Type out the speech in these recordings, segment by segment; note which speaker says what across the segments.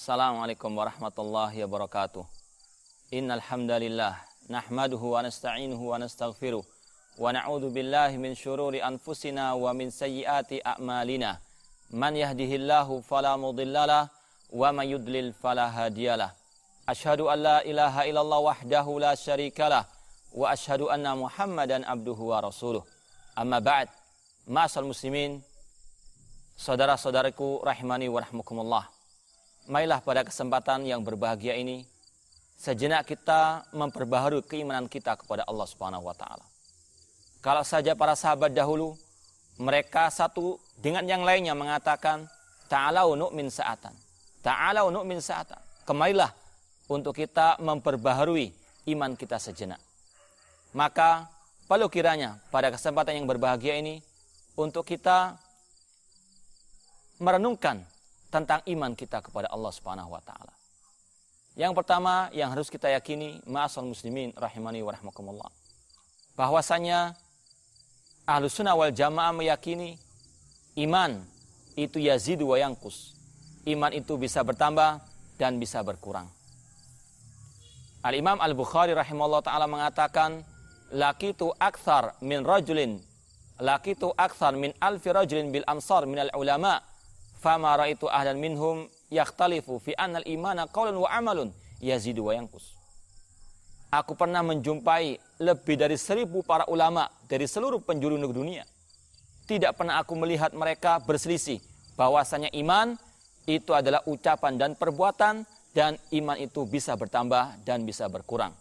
Speaker 1: Assalamualaikum warahmatullahi wabarakatuh. Innal hamdalillah nahmaduhu wa nasta'inuhu wa nastaghfiruh wa na'udzu billahi min syururi anfusina wa min sayyiati a'malina. Man yahdihillahu fala mudhillalah wa man yudlil fala hadiyalah. Ashhadu an la ilaha illallah wahdahu la syarikalah wa ashhadu anna Muhammadan abduhu wa rasuluh. Amma ba'd. Ma'asal muslimin, saudara-saudaraku rahimani wa rahmukumullah. Marilah pada kesempatan yang berbahagia ini sejenak kita memperbaharui keimanan kita kepada Allah Subhanahu wa taala. Kalau saja para sahabat dahulu mereka satu dengan yang lainnya mengatakan ta'alau nu'min sa'atan. Ta'alau nu'min sa'atan. Kemarilah untuk kita memperbaharui iman kita sejenak. Maka perlu kiranya pada kesempatan yang berbahagia ini untuk kita merenungkan tentang iman kita kepada Allah Subhanahu wa taala. Yang pertama yang harus kita yakini, ma'asal muslimin rahimani wa rahmakumullah. Bahwasanya Ahlus Sunnah wal Jamaah meyakini iman itu yazidu wa yangkus. Iman itu bisa bertambah dan bisa berkurang. Al-Imam Al-Bukhari rahimahullah taala mengatakan lakitu akthar min rajulin lakitu akthar min alfi rajulin bil amsar min al ulama fama raitu ahlan minhum yakhtalifu fi anna al-imana qawlan wa amalun yazidu wa yanqus. Aku pernah menjumpai lebih dari seribu para ulama dari seluruh penjuru negeri dunia. Tidak pernah aku melihat mereka berselisih bahwasanya iman itu adalah ucapan dan perbuatan dan iman itu bisa bertambah dan bisa berkurang.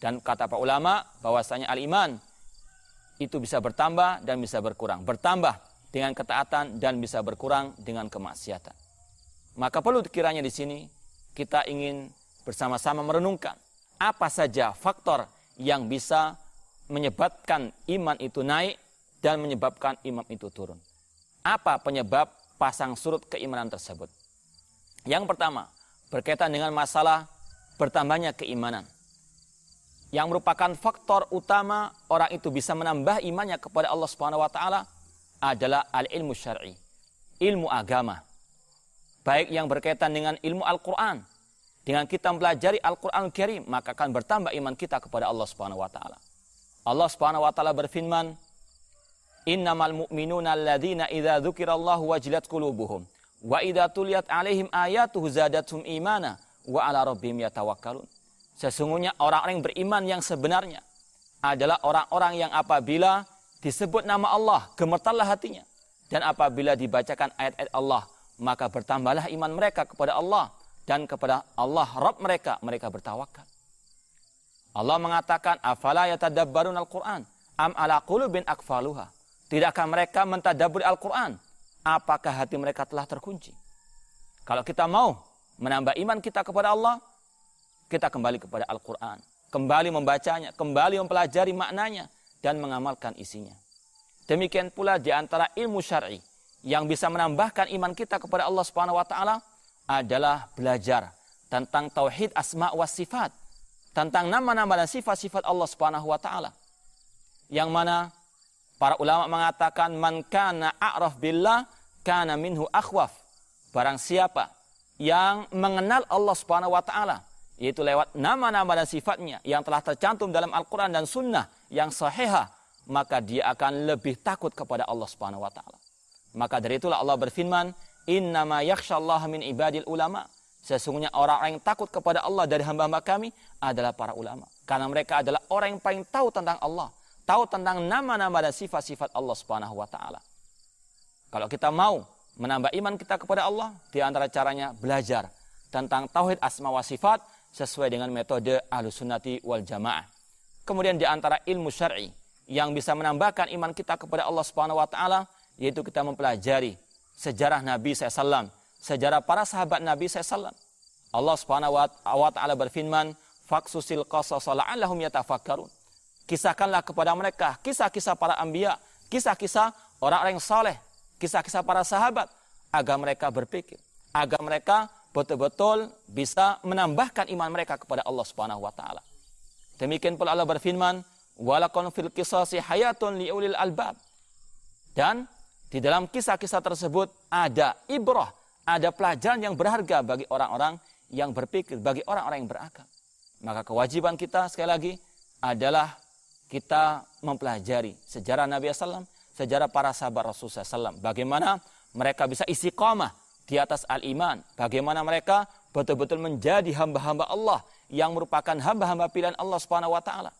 Speaker 1: Dan kata para ulama bahwasanya al-iman itu bisa bertambah dan bisa berkurang. Bertambah dengan ketaatan dan bisa berkurang dengan kemaksiatan. Maka perlu kiranya di sini kita ingin bersama-sama merenungkan apa saja faktor yang bisa menyebabkan iman itu naik dan menyebabkan iman itu turun. Apa penyebab pasang surut keimanan tersebut? Yang pertama, berkaitan dengan masalah bertambahnya keimanan. Yang merupakan faktor utama orang itu bisa menambah imannya kepada Allah Subhanahu wa taala adalah al-ilmu syar'i, ilmu agama. Baik yang berkaitan dengan ilmu Al-Qur'an. Dengan kita mempelajari Al-Qur'an Karim, maka akan bertambah iman kita kepada Allah Subhanahu wa taala. Allah Subhanahu wa taala berfirman, "Innamal mu'minuna alladzina idza dzukirallahu wajilat qulubuhum wa idza tuliyat 'alaihim ayatuhu zadatuhum imana wa 'ala rabbihim yatawakkalun." Sesungguhnya orang-orang yang beriman yang sebenarnya adalah orang-orang yang apabila disebut nama Allah, gemetarlah hatinya. Dan apabila dibacakan ayat-ayat Allah, maka bertambahlah iman mereka kepada Allah dan kepada Allah Rabb mereka, mereka bertawakal. Allah mengatakan, "Afala yatadabbarun al-Qur'an am ala qulubin akfaluha?" Tidakkah mereka mentadabburi Al-Qur'an? Apakah hati mereka telah terkunci? Kalau kita mau menambah iman kita kepada Allah, kita kembali kepada Al-Qur'an, kembali membacanya, kembali mempelajari maknanya, dan mengamalkan isinya. Demikian pula di antara ilmu syar'i yang bisa menambahkan iman kita kepada Allah Subhanahu wa taala adalah belajar tentang tauhid asma wa sifat, tentang nama-nama dan sifat-sifat Allah Subhanahu wa taala. Yang mana para ulama mengatakan man kana a'raf billah kana minhu akhwaf. Barang siapa yang mengenal Allah Subhanahu wa taala, yaitu lewat nama-nama dan sifatnya yang telah tercantum dalam Al-Qur'an dan sunnah yang sahihah, maka dia akan lebih takut kepada Allah Subhanahu wa taala. Maka dari itulah Allah berfirman, "Innama yakhsyallaha min ibadil ulama." Sesungguhnya orang-orang yang takut kepada Allah dari hamba-hamba kami adalah para ulama. Karena mereka adalah orang yang paling tahu tentang Allah, tahu tentang nama-nama dan sifat-sifat Allah Subhanahu wa taala. Kalau kita mau menambah iman kita kepada Allah, di antara caranya belajar tentang tauhid asma wa sifat sesuai dengan metode Ahlus Sunnati wal Jamaah. Kemudian di antara ilmu syar'i yang bisa menambahkan iman kita kepada Allah Subhanahu wa taala yaitu kita mempelajari sejarah Nabi SAW, sejarah para sahabat Nabi SAW. Allah Subhanahu wa taala berfirman, "Faksusil qasas la'allahum yatafakkarun." Kisahkanlah kepada mereka kisah-kisah para anbiya, kisah-kisah orang-orang yang saleh, kisah-kisah para sahabat agar mereka berpikir, agar mereka betul-betul bisa menambahkan iman mereka kepada Allah Subhanahu wa taala. Demikian pula Allah berfirman, "Walakon fil qisasi hayatun liulil albab." Dan di dalam kisah-kisah tersebut ada ibrah, ada pelajaran yang berharga bagi orang-orang yang berpikir, bagi orang-orang yang berakal. Maka kewajiban kita sekali lagi adalah kita mempelajari sejarah Nabi SAW, sejarah para sahabat Rasulullah SAW. Bagaimana mereka bisa istiqamah di atas al-iman. Bagaimana mereka betul-betul menjadi hamba-hamba Allah yang merupakan hamba-hamba pilihan Allah Subhanahu wa taala.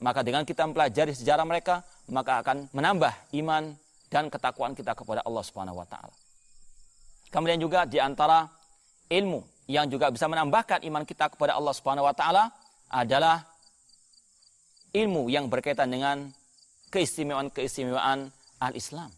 Speaker 1: Maka dengan kita mempelajari sejarah mereka, maka akan menambah iman dan ketakwaan kita kepada Allah Subhanahu wa taala. Kemudian juga di antara ilmu yang juga bisa menambahkan iman kita kepada Allah Subhanahu wa taala adalah ilmu yang berkaitan dengan keistimewaan-keistimewaan al-Islam.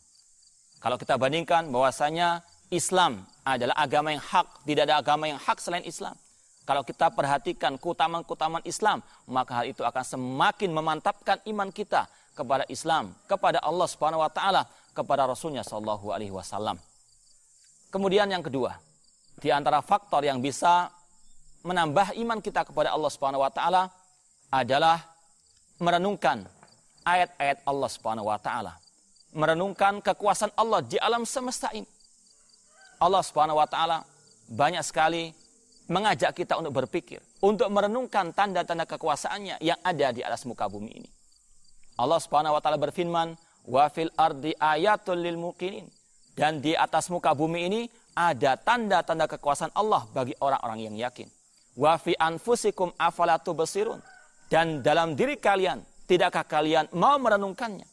Speaker 1: Kalau kita bandingkan bahwasanya Islam adalah agama yang hak, tidak ada agama yang hak selain Islam. Kalau kita perhatikan keutamaan-keutamaan Islam, maka hal itu akan semakin memantapkan iman kita kepada Islam, kepada Allah Subhanahu wa taala, kepada Rasulnya sallallahu alaihi wasallam. Kemudian yang kedua, di antara faktor yang bisa menambah iman kita kepada Allah Subhanahu wa taala adalah merenungkan ayat-ayat Allah Subhanahu wa taala. Merenungkan kekuasaan Allah di alam semesta ini. Allah Subhanahu wa taala banyak sekali mengajak kita untuk berpikir, untuk merenungkan tanda-tanda kekuasaannya yang ada di atas muka bumi ini. Allah Subhanahu wa taala berfirman, "Wa fil ardi ayatul lil muqinin." Dan di atas muka bumi ini ada tanda-tanda kekuasaan Allah bagi orang-orang yang yakin. Wa fi anfusikum afala tubsirun. Dan dalam diri kalian, tidakkah kalian mau merenungkannya?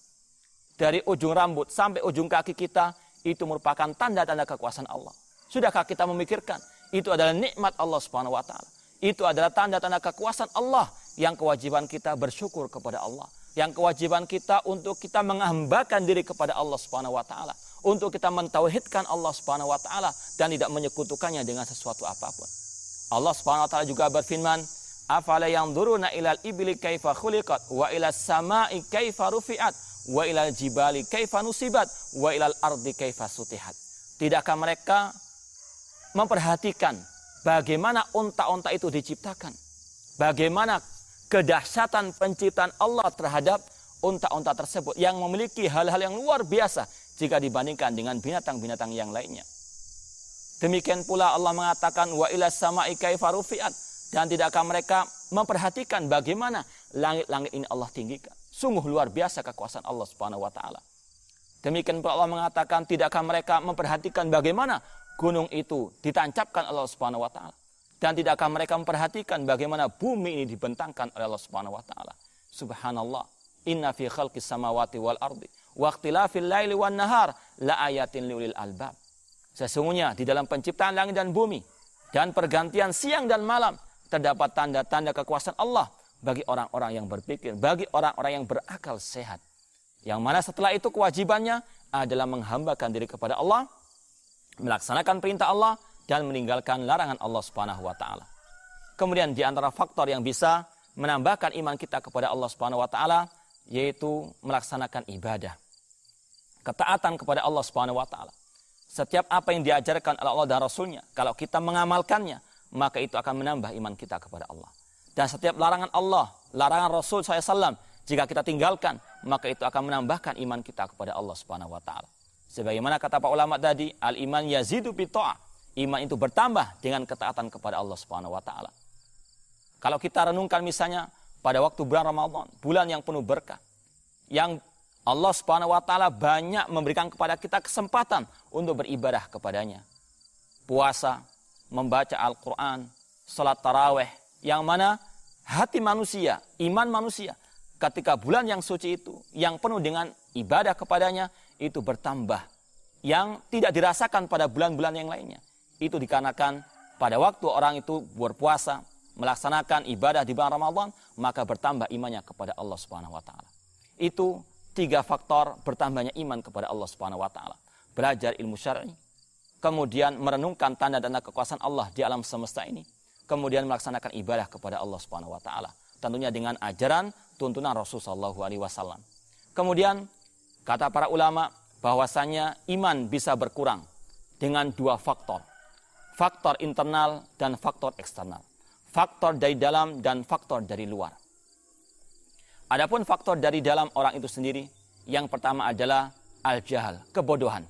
Speaker 1: Dari ujung rambut sampai ujung kaki kita, itu merupakan tanda-tanda kekuasaan Allah. Sudahkah kita memikirkan itu adalah nikmat Allah Subhanahu wa taala. Itu adalah tanda-tanda kekuasaan Allah yang kewajiban kita bersyukur kepada Allah. Yang kewajiban kita untuk kita menghambakan diri kepada Allah Subhanahu wa taala, untuk kita mentauhidkan Allah Subhanahu wa taala dan tidak menyekutukannya dengan sesuatu apa pun. Allah Subhanahu wa taala juga berfirman, "Afala yanzuruna ilal ibli kaifa khuliqat wa ila samai kaifa rufi'at wa ilal jibali kaifa nusibat wa ilal ardi kaifa sutihat." Tidakkah mereka memperhatikan bagaimana unta-unta itu diciptakan. Bagaimana kedahsyatan penciptaan Allah terhadap unta-unta tersebut yang memiliki hal-hal yang luar biasa jika dibandingkan dengan binatang-binatang yang lainnya. Demikian pula Allah mengatakan wa ila sama'i kaifa rufi'at dan tidakkah mereka memperhatikan bagaimana langit-langit ini Allah tinggikan. Sungguh luar biasa kekuasaan Allah Subhanahu wa taala. Demikian pula Allah mengatakan tidakkah mereka memperhatikan bagaimana gunung itu ditancapkan Allah Subhanahu wa taala. Dan tidakkah mereka memperhatikan bagaimana bumi ini dibentangkan oleh Allah Subhanahu wa taala. Subhanallah, inna fi khalqis samawati wal ardi wa ikhtilafil laili wan nahar la ayatin liulil albab. Sesungguhnya di dalam penciptaan langit dan bumi dan pergantian siang dan malam terdapat tanda-tanda kekuasaan Allah bagi orang-orang yang berpikir, bagi orang-orang yang berakal sehat. Yang mana setelah itu kewajibannya adalah menghambakan diri kepada Allah melaksanakan perintah Allah dan meninggalkan larangan Allah Subhanahu wa taala. Kemudian di antara faktor yang bisa menambahkan iman kita kepada Allah Subhanahu wa taala yaitu melaksanakan ibadah. Ketaatan kepada Allah Subhanahu wa taala. Setiap apa yang diajarkan oleh Allah dan Rasulnya, kalau kita mengamalkannya, maka itu akan menambah iman kita kepada Allah. Dan setiap larangan Allah, larangan Rasul SAW, jika kita tinggalkan, maka itu akan menambahkan iman kita kepada Allah Subhanahu wa taala. Sebagaimana kata Pak ulama tadi, al-iman yazidu bito'ah. Iman itu bertambah dengan ketaatan kepada Allah Subhanahu wa taala. Kalau kita renungkan misalnya pada waktu bulan Ramadan, bulan yang penuh berkah, yang Allah Subhanahu wa taala banyak memberikan kepada kita kesempatan untuk beribadah kepadanya. Puasa, membaca Al-Qur'an, salat taraweh, yang mana hati manusia, iman manusia ketika bulan yang suci itu yang penuh dengan ibadah kepadanya itu bertambah yang tidak dirasakan pada bulan-bulan yang lainnya. Itu dikarenakan pada waktu orang itu berpuasa, melaksanakan ibadah di bulan Ramadan, maka bertambah imannya kepada Allah Subhanahu wa taala. Itu tiga faktor bertambahnya iman kepada Allah Subhanahu wa taala. Belajar ilmu syar'i, kemudian merenungkan tanda-tanda kekuasaan Allah di alam semesta ini, kemudian melaksanakan ibadah kepada Allah Subhanahu wa taala. Tentunya dengan ajaran tuntunan Rasulullah SAW. Kemudian Kata para ulama bahwasanya iman bisa berkurang dengan dua faktor. Faktor internal dan faktor eksternal. Faktor dari dalam dan faktor dari luar. Adapun faktor dari dalam orang itu sendiri, yang pertama adalah al-jahal, kebodohan.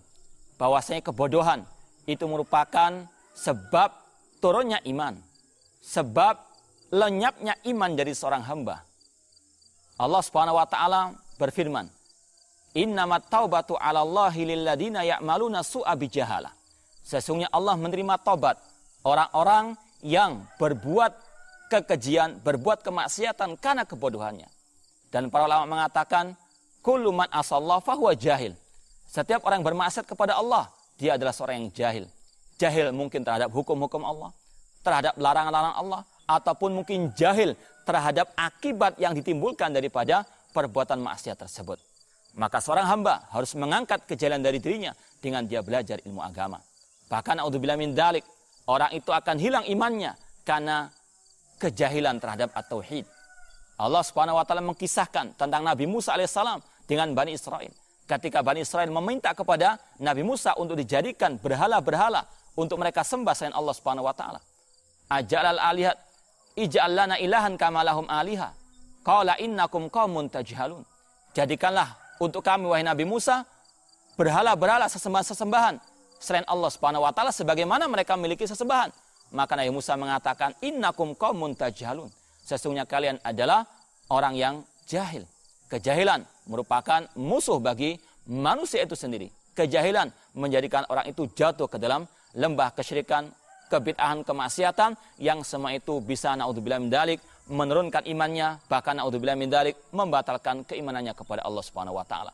Speaker 1: Bahwasanya kebodohan itu merupakan sebab turunnya iman. Sebab lenyapnya iman dari seorang hamba. Allah Subhanahu wa taala berfirman, "Innamat taubatu 'ala Allahi lilladina ya'maluna su'a bijahalah." Sesungguhnya Allah menerima taubat orang-orang yang berbuat kekejian, berbuat kemaksiatan karena kebodohannya. Dan para ulama mengatakan, "Kullu man asallahu fahuwa jahil." Setiap orang bermaksiat kepada Allah, dia adalah seorang yang jahil. Jahil mungkin terhadap hukum-hukum Allah, terhadap larangan-larangan Allah, ataupun mungkin jahil terhadap akibat yang ditimbulkan daripada perbuatan maksiat tersebut. Maka seorang hamba harus mengangkat kejalan dari dirinya dengan dia belajar ilmu agama. Bahkan naudzubillah min dalik, orang itu akan hilang imannya karena kejahilan terhadap at-tauhid. Allah Subhanahu wa taala mengkisahkan tentang Nabi Musa alaihissalam dengan Bani Israel. Ketika Bani Israel meminta kepada Nabi Musa untuk dijadikan berhala-berhala untuk mereka sembah selain Allah Subhanahu wa taala. Ajalal alihat ij'al lana ilahan kama lahum aliha. Qala innakum qaumun tajhalun. Jadikanlah untuk kami wahai Nabi Musa berhala-berhala sesembahan-sesembahan selain Allah Subhanahu wa taala sebagaimana mereka memiliki sesembahan. Maka Nabi Musa mengatakan innakum qaumun tajhalun. Sesungguhnya kalian adalah orang yang jahil. Kejahilan merupakan musuh bagi manusia itu sendiri. Kejahilan menjadikan orang itu jatuh ke dalam lembah kesyirikan, kebid'ahan, kemaksiatan yang semua itu bisa naudzubillah min dalik menurunkan imannya, bahkan naudzubillah min dalik membatalkan keimanannya kepada Allah Subhanahu wa taala.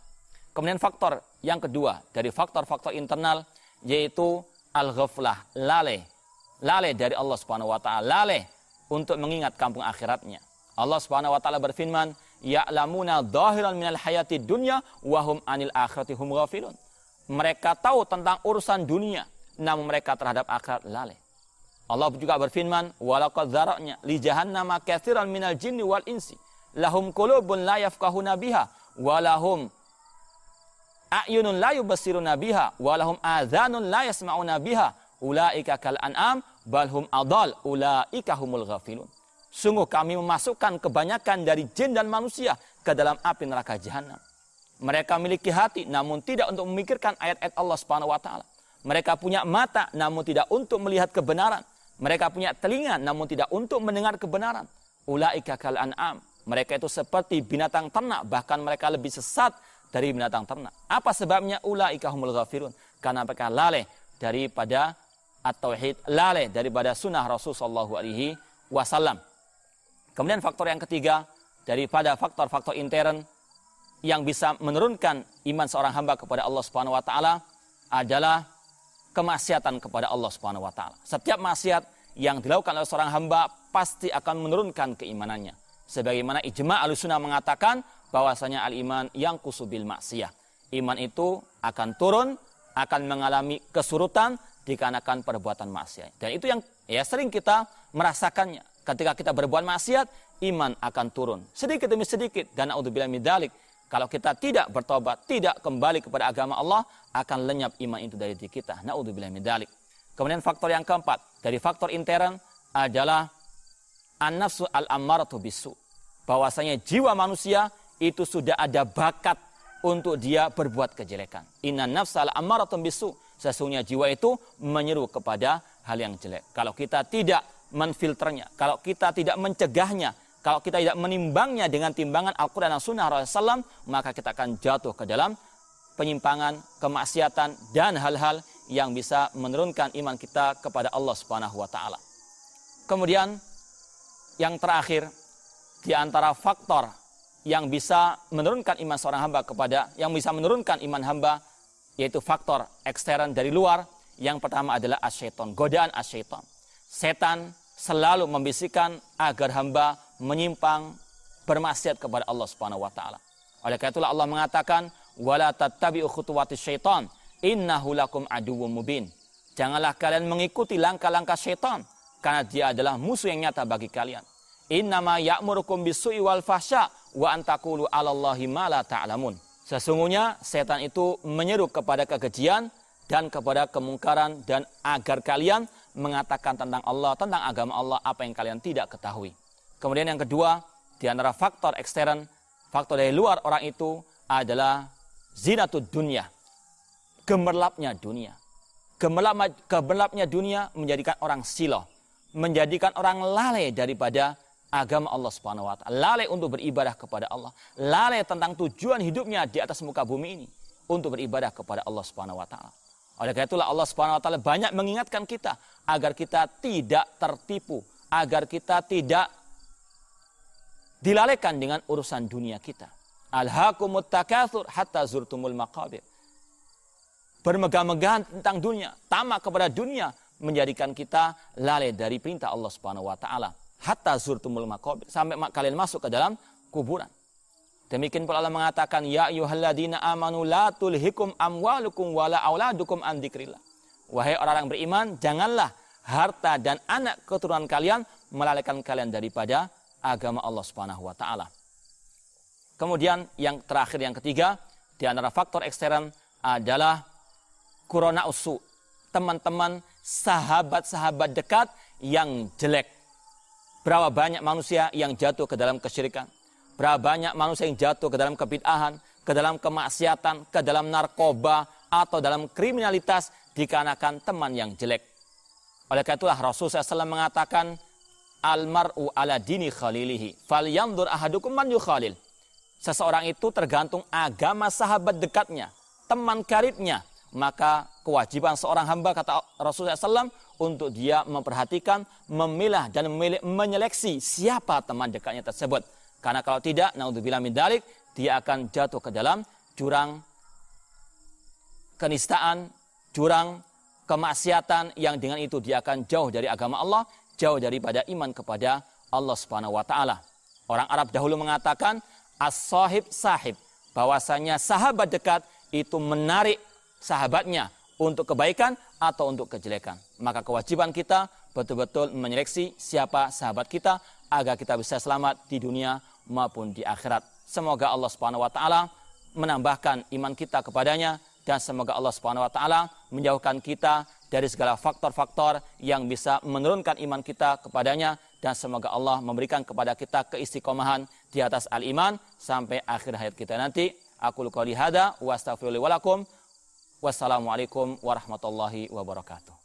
Speaker 1: Kemudian faktor yang kedua dari faktor-faktor internal yaitu al-ghaflah, lalai. Lalai dari Allah Subhanahu wa taala, lalai untuk mengingat kampung akhiratnya. Allah Subhanahu wa taala berfirman, "Ya'lamuna dhahiran minal hayati dunya wa hum anil akhirati hum ghafilun." Mereka tahu tentang urusan dunia, namun mereka terhadap akhirat lalai. Allah juga berfirman, "Walaqad dzara'na li jahannama katsiran minal jinni wal insi, lahum qulubun la yafqahuna biha wa lahum a'yunun la yubassiruna biha wa lahum adhanun la yasma'una biha ulaika kal an'am bal hum adal ulaika humul ghafilun." Sungguh kami memasukkan kebanyakan dari jin dan manusia ke dalam api neraka jahanam. Mereka memiliki hati namun tidak untuk memikirkan ayat-ayat Allah Subhanahu wa taala. Mereka punya mata namun tidak untuk melihat kebenaran. Mereka punya telinga namun tidak untuk mendengar kebenaran. Ulaika kal an'am. Mereka itu seperti binatang ternak bahkan mereka lebih sesat dari binatang ternak. Apa sebabnya ulaika humul ghafirun? Karena mereka lalai daripada at-tauhid, lalai daripada sunnah Rasul sallallahu alaihi wasallam. Kemudian faktor yang ketiga daripada faktor-faktor intern yang bisa menurunkan iman seorang hamba kepada Allah Subhanahu wa taala adalah kemaksiatan kepada Allah Subhanahu wa taala. Setiap maksiat yang dilakukan oleh seorang hamba pasti akan menurunkan keimanannya. Sebagaimana ijma' al-sunnah mengatakan bahwasanya al-iman yang kusubil maksiyah. Iman itu akan turun, akan mengalami kesurutan dikarenakan perbuatan maksiat. Dan itu yang ya sering kita merasakannya. Ketika kita berbuat maksiat, iman akan turun. Sedikit demi sedikit. Dan naudzubillah midalik. Kalau kita tidak bertobat, tidak kembali kepada agama Allah, akan lenyap iman itu dari diri kita. Naudzubillah min dalik. Kemudian faktor yang keempat, dari faktor intern adalah an-nafsu al-ammaratu bisu. Bahwasanya jiwa manusia itu sudah ada bakat untuk dia berbuat kejelekan. Inna nafsa al-ammaratu bisu. Sesungguhnya jiwa itu menyeru kepada hal yang jelek. Kalau kita tidak menfilternya, kalau kita tidak mencegahnya, kalau kita tidak menimbangnya dengan timbangan Al-Quran dan Sunnah Rasulullah SAW, maka kita akan jatuh ke dalam penyimpangan, kemaksiatan, dan hal-hal yang bisa menurunkan iman kita kepada Allah Subhanahu wa taala. Kemudian yang terakhir di antara faktor yang bisa menurunkan iman seorang hamba kepada yang bisa menurunkan iman hamba yaitu faktor ekstern dari luar. Yang pertama adalah asyaiton, godaan asyaiton. Setan selalu membisikkan agar hamba menyimpang bermaksiat kepada Allah Subhanahu wa taala. Oleh karena itulah Allah mengatakan wala tattabi'u khutuwatis syaitan innahu lakum aduwwum mubin. Janganlah kalian mengikuti langkah-langkah syaitan karena dia adalah musuh yang nyata bagi kalian. Innama ya'murukum bisu'i wal fahsya wa antakulu 'alallahi ma la ta'lamun. Sesungguhnya setan itu menyeru kepada kekejian dan kepada kemungkaran dan agar kalian mengatakan tentang Allah, tentang agama Allah apa yang kalian tidak ketahui. Kemudian yang kedua, di antara faktor ekstern, faktor dari luar orang itu adalah zinatud dunia. Gemerlapnya dunia. gemelapnya dunia menjadikan orang siloh, menjadikan orang lalai daripada agama Allah Subhanahu wa taala, lalai untuk beribadah kepada Allah, lalai tentang tujuan hidupnya di atas muka bumi ini untuk beribadah kepada Allah Subhanahu wa taala. Oleh karena itulah Allah Subhanahu wa taala banyak mengingatkan kita agar kita tidak tertipu, agar kita tidak dilalaikan dengan urusan dunia kita. Alhaqumut takatsur hatta zurtumul maqabir. Bermegah-megahan tentang dunia, tamak kepada dunia menjadikan kita lalai dari perintah Allah Subhanahu wa taala. Hatta zurtumul maqabir, sampai kalian masuk ke dalam kuburan. Demikian pula Allah mengatakan, Ya ayuhalladina amanu la tulhikum amwalukum wala auladukum an dzikrillah. Wahai orang-orang beriman, janganlah harta dan anak keturunan kalian melalaikan kalian daripada agama Allah Subhanahu wa taala. Kemudian yang terakhir yang ketiga, di antara faktor ekstern adalah corona usu. Teman-teman, sahabat-sahabat dekat yang jelek. Berapa banyak manusia yang jatuh ke dalam kesyirikan Berapa banyak manusia yang jatuh ke dalam kebid'ahan, ke dalam kemaksiatan, ke dalam narkoba, atau dalam kriminalitas dikarenakan teman yang jelek. Oleh karena itulah Rasulullah SAW mengatakan, Almar'u ala dini khalilihi, fal yandur ahadukum man yukhalil. Seseorang itu tergantung agama sahabat dekatnya, teman karibnya. Maka kewajiban seorang hamba, kata Rasulullah SAW, untuk dia memperhatikan, memilah, dan menyeleksi siapa teman dekatnya tersebut karena kalau tidak, naudzubillah min dalik, dia akan jatuh ke dalam jurang kenistaan, jurang kemaksiatan yang dengan itu dia akan jauh dari agama Allah, jauh daripada iman kepada Allah Subhanahu wa taala. Orang Arab dahulu mengatakan as-sahib sahib, bahwasanya sahabat dekat itu menarik sahabatnya untuk kebaikan atau untuk kejelekan. Maka kewajiban kita betul-betul menyeleksi siapa sahabat kita agar kita bisa selamat di dunia maupun di akhirat. Semoga Allah Subhanahu wa taala menambahkan iman kita kepadanya dan semoga Allah Subhanahu wa taala menjauhkan kita dari segala faktor-faktor yang bisa menurunkan iman kita kepadanya dan semoga Allah memberikan kepada kita keistiqomahan di atas al-iman sampai akhir hayat kita nanti. Aku hada wa Wassalamualaikum warahmatullahi wabarakatuh.